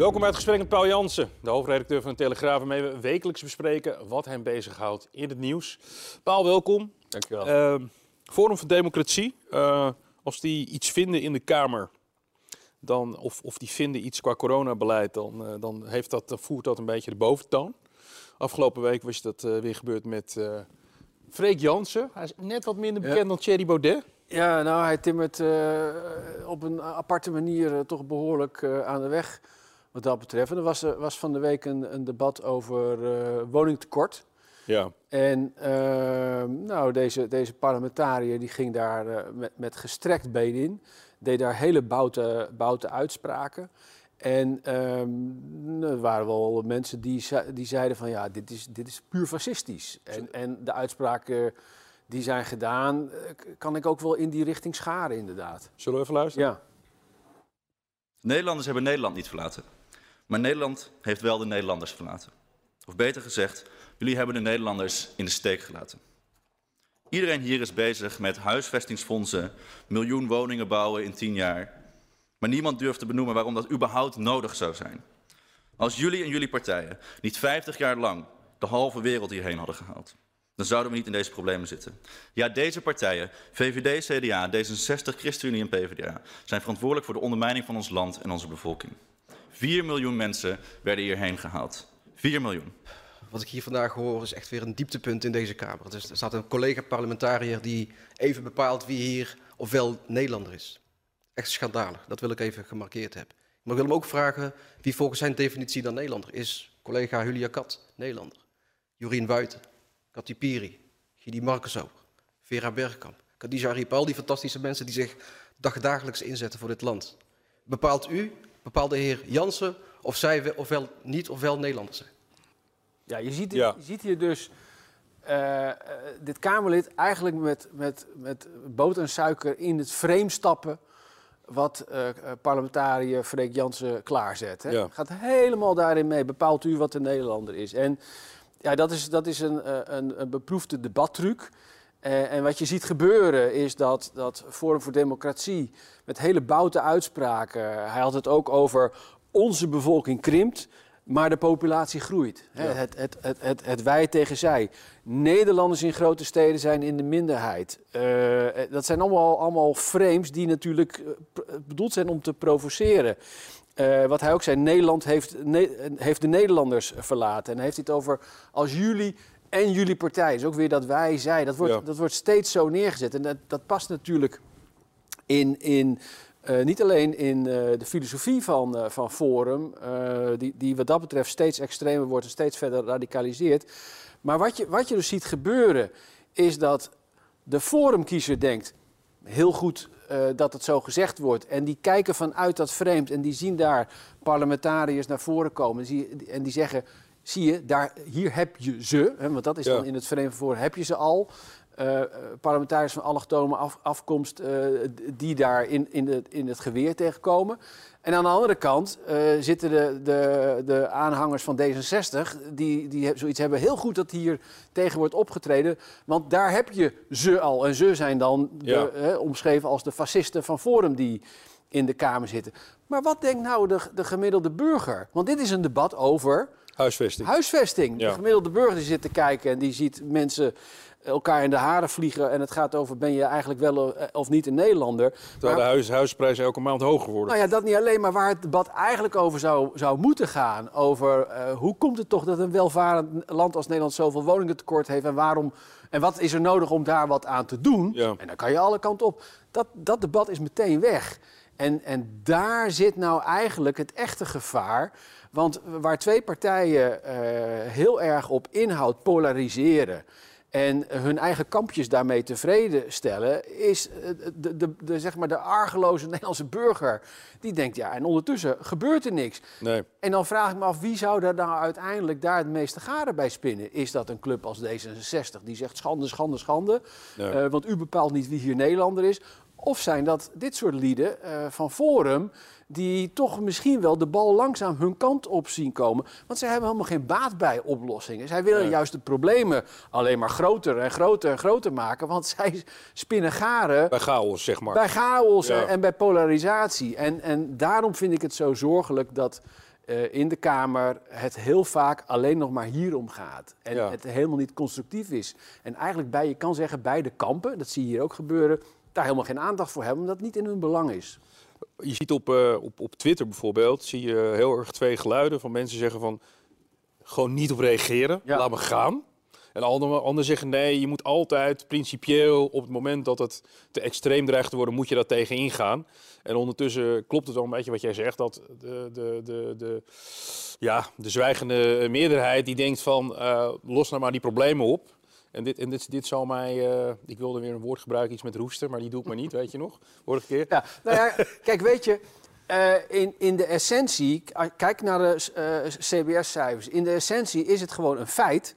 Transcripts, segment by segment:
Welkom bij het gesprek met Paul Jansen, de hoofdredacteur van de Telegraaf, waarmee we wekelijks bespreken wat hem bezighoudt in het nieuws. Paul, welkom. Dankjewel. Uh, Forum voor Democratie, uh, als die iets vinden in de Kamer, dan, of, of die vinden iets qua coronabeleid, dan, uh, dan heeft dat, voert dat een beetje de boventoon. Afgelopen week was dat uh, weer gebeurd met Freek Jansen. Hij is net wat minder bekend ja. dan Thierry Baudet. Ja, nou, hij timmert op een aparte manier toch behoorlijk aan de weg wat dat betreft. En er was, was van de week een, een debat over uh, woningtekort. Ja. En uh, nou, deze, deze parlementariër die ging daar uh, met, met gestrekt been in. Deed daar hele boute, boute uitspraken. En um, er waren wel mensen die, die zeiden van ja, dit is, dit is puur fascistisch. En, en de uitspraken die zijn gedaan, kan ik ook wel in die richting scharen inderdaad. Zullen we even luisteren? Ja. Nederlanders hebben Nederland niet verlaten. Maar Nederland heeft wel de Nederlanders verlaten. Of beter gezegd, jullie hebben de Nederlanders in de steek gelaten. Iedereen hier is bezig met huisvestingsfondsen, miljoen woningen bouwen in tien jaar. Maar niemand durft te benoemen waarom dat überhaupt nodig zou zijn. Als jullie en jullie partijen niet 50 jaar lang de halve wereld hierheen hadden gehaald, dan zouden we niet in deze problemen zitten. Ja, deze partijen, VVD, CDA, D66, ChristenUnie en PvdA, zijn verantwoordelijk voor de ondermijning van ons land en onze bevolking. 4 miljoen mensen werden hierheen gehaald. 4 miljoen. Wat ik hier vandaag hoor is echt weer een dieptepunt in deze Kamer. Er staat een collega-parlementariër die even bepaalt wie hier ofwel Nederlander is. Echt schandalig, dat wil ik even gemarkeerd hebben. Maar ik wil hem ook vragen wie volgens zijn definitie dan Nederlander is. Collega Julia Kat, Nederlander. Jorien Wuiten, Katy Piri, Gidi Markenso, Vera Bergkamp, Khadija Arip, al die fantastische mensen die zich dagdagelijks inzetten voor dit land. Bepaalt u bepaalde heer Jansen of zij ofwel niet ofwel Nederlanders zijn. Ja, je ziet, ja. Je ziet hier dus uh, uh, dit Kamerlid eigenlijk met, met, met boter en suiker in het frame stappen wat uh, parlementariër Freek Jansen klaarzet. Hè? Ja. Gaat helemaal daarin mee. Bepaalt u wat een Nederlander is. En ja, dat is, dat is een, een, een beproefde debattruc. Uh, en wat je ziet gebeuren is dat, dat Forum voor Democratie met hele boute uitspraken. Hij had het ook over onze bevolking krimpt, maar de populatie groeit. Ja. Het, het, het, het, het wij tegen zij. Nederlanders in grote steden zijn in de minderheid. Uh, dat zijn allemaal, allemaal frames die natuurlijk bedoeld zijn om te provoceren. Uh, wat hij ook zei, Nederland heeft, ne heeft de Nederlanders verlaten. En hij heeft het over als jullie en jullie partij. Dus ook weer dat wij, zij. Dat wordt, Ja. dat wordt steeds zo neergezet. En dat, dat past natuurlijk in, in eh, niet alleen in eh, de filosofie van, eh, van Forum, die, die wat dat betreft steeds extremer wordt en steeds verder radicaliseert. Maar wat je, wat je dus ziet gebeuren, is dat de Forumkiezer denkt, heel goed dat het zo gezegd wordt. En die kijken vanuit dat vreemd en die zien daar parlementariërs naar voren komen. En die, en die zeggen, zie je, daar, hier heb je ze, hè, want dat is Ja. dan in het Verenigd voor, heb je ze al. Eh, parlementariërs van allochtone af, afkomst eh, die daar in, in, de, in het geweer tegenkomen. En aan de andere kant zitten de, de, de aanhangers van D66, die, die zoiets hebben. Heel goed dat hier tegen wordt opgetreden, want daar heb je ze al. En ze zijn dan de, Ja. hè, omschreven als de fascisten van Forum die in de Kamer zitten. Maar wat denkt nou de, de gemiddelde burger? Want dit is een debat over Huisvesting. Huisvesting. Ja. De gemiddelde burger die zit te kijken en die ziet mensen elkaar in de haren vliegen. En het gaat over ben je eigenlijk wel eh, of niet een Nederlander. Terwijl de huis, huisprijzen elke maand hoger worden. Nou ja, dat niet alleen, maar waar het debat eigenlijk over zou, zou moeten gaan. Over eh, hoe komt het toch dat een welvarend land als Nederland zoveel woningen tekort heeft. En, waarom, en wat is er nodig om daar wat aan te doen? Ja. En dan kan je alle kanten op. Dat, dat debat is meteen weg. En, en daar zit nou eigenlijk het echte gevaar. Want waar twee partijen eh, heel erg op inhoud polariseren. en hun eigen kampjes daarmee tevreden stellen, is eh, de, de, de, zeg maar de argeloze Nederlandse burger. Die denkt, ja, en ondertussen gebeurt er niks. Nee. En dan vraag ik me af, wie zou er nou uiteindelijk daar het meeste garen bij spinnen? Is dat een club als D66 die zegt schande, schande, schande, eh, want u bepaalt niet wie hier Nederlander is? Of zijn dat dit soort lieden eh, van Forum die toch misschien wel de bal langzaam hun kant op zien komen? Want zij hebben helemaal geen baat bij oplossingen. Zij willen juist de problemen alleen maar groter en groter en groter maken, want zij spinnen garen Bij chaos, zeg maar. bij chaos Ja. en, en bij polarisatie. En, en daarom vind ik het zo zorgelijk dat eh, in de Kamer het heel vaak alleen nog maar hierom gaat. En Ja. het helemaal niet constructief is. En eigenlijk bij, je kan zeggen, beide kampen, dat zie je hier ook gebeuren, daar helemaal geen aandacht voor hebben, omdat het niet in hun belang is. Je ziet op, eh, op, op Twitter bijvoorbeeld, zie je heel erg twee geluiden van mensen zeggen van gewoon niet op reageren, Ja. laat me gaan. En anderen anderen zeggen nee, je moet altijd principieel op het moment dat het te extreem dreigt te worden, moet je daar tegen ingaan. En ondertussen klopt het wel een beetje wat jij zegt, dat de, de, de, de, ja, de zwijgende meerderheid die denkt van eh, los nou maar die problemen op. En dit, en dit, dit zal mij, eh, ik wilde weer een woord gebruiken, iets met roesten, maar die doe ik maar niet, weet je nog, vorige keer. Ja, nou ja, kijk, weet je, eh, in, in de essentie, kijk naar de eh, CBS-cijfers. In de essentie is het gewoon een feit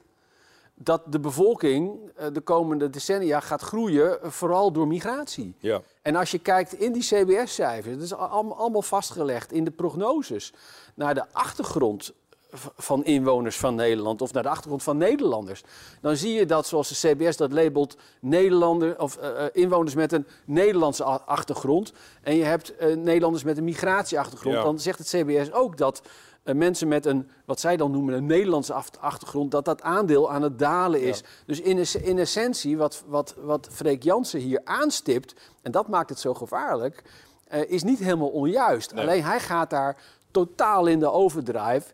dat de bevolking de komende decennia gaat groeien, vooral door migratie. Ja. En als je kijkt in die CBS-cijfers, dat is al- allemaal vastgelegd in de prognoses, naar de achtergrond van inwoners van Nederland of naar de achtergrond van Nederlanders, dan zie je dat, zoals de CBS dat labelt, Nederlander, of, eh, eh, inwoners met een Nederlandse achtergrond. En je hebt eh, Nederlanders met een migratieachtergrond. Ja. Dan zegt het CBS ook dat mensen met een, wat zij dan noemen, een Nederlandse achtergrond, dat dat aandeel aan het dalen is. Dus in, in essentie, wat, wat, wat Freek Jansen hier aanstipt, en dat maakt het zo gevaarlijk, is niet helemaal onjuist. Nee. Alleen hij gaat daar totaal in de overdrive.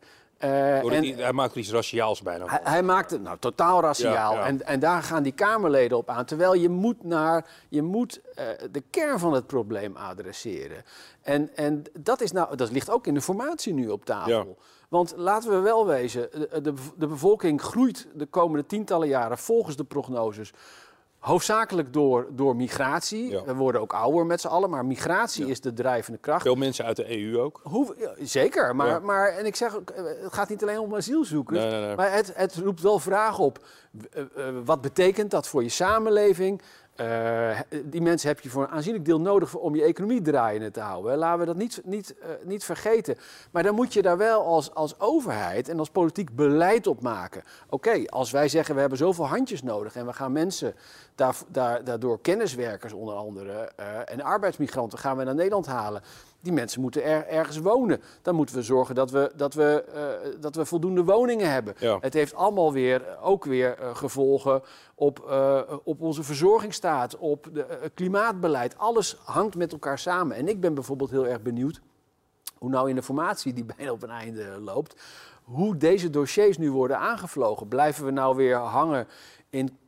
Eh, Door en, hij maakt er iets raciaals bijna. hij, hij maakt het nou totaal raciaal. Ja, ja. En, en daar gaan die Kamerleden op aan. Terwijl je moet, naar, je moet eh, de kern van het probleem adresseren. En, en dat, is nou, dat ligt ook in de formatie nu op tafel. Ja. Want laten we wel wezen, de, de, de bevolking groeit de komende tientallen jaren volgens de prognoses. Hoofdzakelijk door, door migratie. Ja. We worden ook ouder met z'n allen, maar migratie is de drijvende kracht. Veel mensen uit de EU ook. Hoe, zeker, maar, Ja. maar en ik zeg ook, eh, het gaat niet alleen om asielzoekers, Nee, nee, nee. maar het, het roept wel vragen op. Eh, eh, wat betekent dat voor je samenleving? Eh, die mensen heb je voor een aanzienlijk deel nodig om je economie draaiende te houden. Laten we dat niet, niet, eh, niet vergeten. Maar dan moet je daar wel als, als overheid en als politiek beleid op maken. Oké, als wij zeggen we hebben zoveel handjes nodig en we gaan mensen, daar, daar, daardoor kenniswerkers onder andere eh, en arbeidsmigranten gaan we naar Nederland halen. Die mensen moeten er, ergens wonen. Dan moeten we zorgen dat we, dat we, eh, dat we voldoende woningen hebben. Ja. Het heeft allemaal weer, ook weer eh, gevolgen op, eh, op onze verzorgingsstaat, op eh, klimaatbeleid. Alles hangt met elkaar samen. En ik ben bijvoorbeeld heel erg benieuwd hoe nou in de formatie die bijna op een einde loopt, hoe deze dossiers nu worden aangevlogen. Blijven we nou weer hangen in,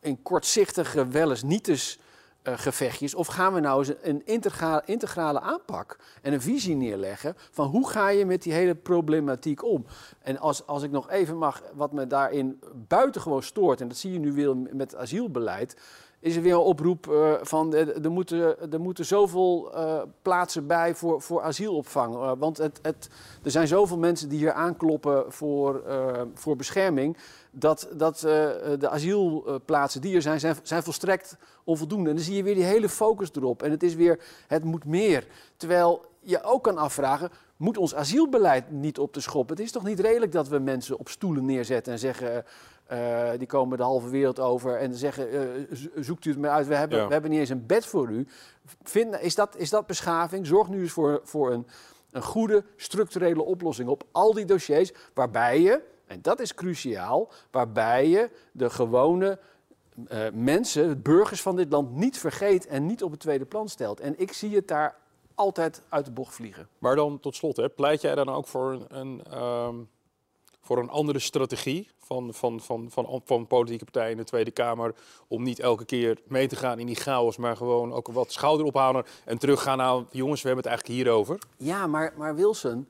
in kortzichtige, wel eens niet eens eh, gevechtjes? Of gaan we nou eens een integra- integrale aanpak en een visie neerleggen van hoe ga je met die hele problematiek om? En als, als ik nog even mag, wat me daarin buitengewoon stoort, en dat zie je nu weer met asielbeleid, is er weer een oproep eh, van eh, er, moeten, moeten zoveel plaatsen bij voor, voor asielopvang. Want het, het, er zijn zoveel mensen die hier aankloppen voor, voor bescherming. Dat, dat eh, de asielplaatsen die er zijn, zijn, zijn volstrekt onvoldoende. En dan zie je weer die hele focus erop. En het is weer, het moet meer. Terwijl je ook kan afvragen, moet ons asielbeleid niet op de schop? Het is toch niet redelijk dat we mensen op stoelen neerzetten en zeggen... eh, die komen de halve wereld over en zeggen: eh, zo- zoekt u het maar uit, we hebben, Ja. we hebben niet eens een bed voor u. Vind, is, dat, is dat beschaving? Zorg nu eens voor, voor een, een goede structurele oplossing op al die dossiers, waarbij je, en dat is cruciaal, waarbij je de gewone eh, mensen, de burgers van dit land, niet vergeet en niet op het tweede plan stelt. En ik zie het daar altijd uit de bocht vliegen. Maar dan tot slot, hè, pleit jij dan ook voor een, een, ehm, voor een andere strategie van, van, van, van, van politieke partijen in de Tweede Kamer om niet elke keer mee te gaan in die chaos, maar gewoon ook wat schouder ophalen en teruggaan naar jongens, we hebben het eigenlijk hierover. Ja, maar, maar Wilson,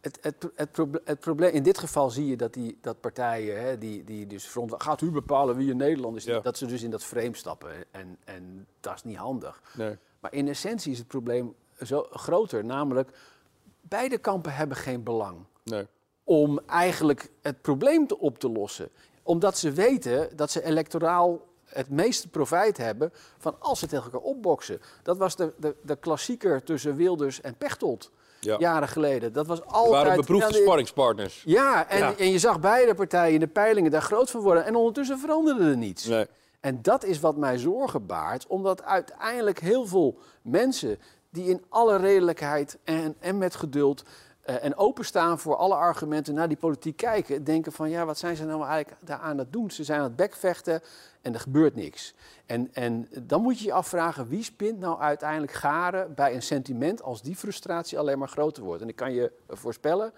Het, het, het, proble- het probleem, in dit geval zie je dat, die, dat partijen, hè, die, die dus front, gaat u bepalen wie een Nederland is, Ja. dat ze dus in dat frame stappen. En, en dat is niet handig. Nee. Maar in essentie is het probleem zo groter, namelijk beide kampen hebben geen belang Nee. om eigenlijk het probleem te op te lossen. Omdat ze weten dat ze electoraal het meeste profijt hebben van als ze tegen elkaar opboksen. Dat was de, de, de klassieker tussen Wilders en Pechtold Ja. jaren geleden. Dat was Het altijd... waren beproefde sparringspartners. Ja, en, Ja. en je zag beide partijen in de peilingen daar groot van worden. En ondertussen veranderde er niets. Nee. En dat is wat mij zorgen baart, omdat uiteindelijk heel veel mensen die in alle redelijkheid en, en met geduld eh, en openstaan voor alle argumenten naar die politiek kijken, denken van ja, wat zijn ze nou eigenlijk daar aan het doen? Ze zijn aan het bekvechten en er gebeurt niks. En, en dan moet je je afvragen, wie spint nou uiteindelijk garen bij een sentiment als die frustratie alleen maar groter wordt? En ik kan je voorspellen,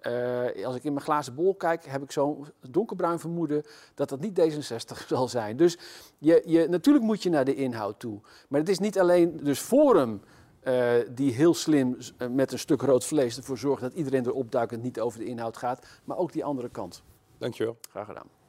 eh, als ik in mijn glazen bol kijk, heb ik zo'n donkerbruin vermoeden dat dat niet D66 zal zijn. Dus je, je, natuurlijk moet je naar de inhoud toe. Maar het is niet alleen dus Forum eh, die heel slim eh, met een stuk rood vlees ervoor zorgt dat iedereen erop duikt en het niet over de inhoud gaat, maar ook die andere kant. Dankjewel. Graag gedaan.